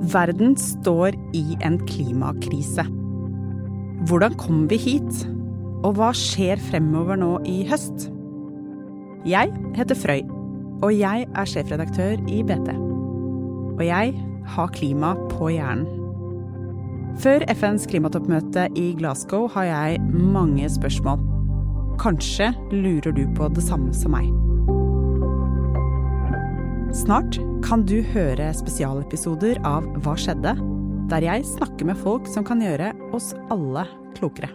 Verden står i en klimakrise. Hvordan kom vi hit? Og hva skjer fremover nå i høst? Jeg heter Frøy, og jeg er sjefredaktør i BT. Og jeg har klima på hjernen. Før FNs klimatoppmøte i Glasgow har jeg mange spørsmål. Kanskje lurer du på det samme som meg. Snart kan du høre spesialepisoder av Hva skjedde? Der jeg snakker med folk som kan gjøre oss alle klokere.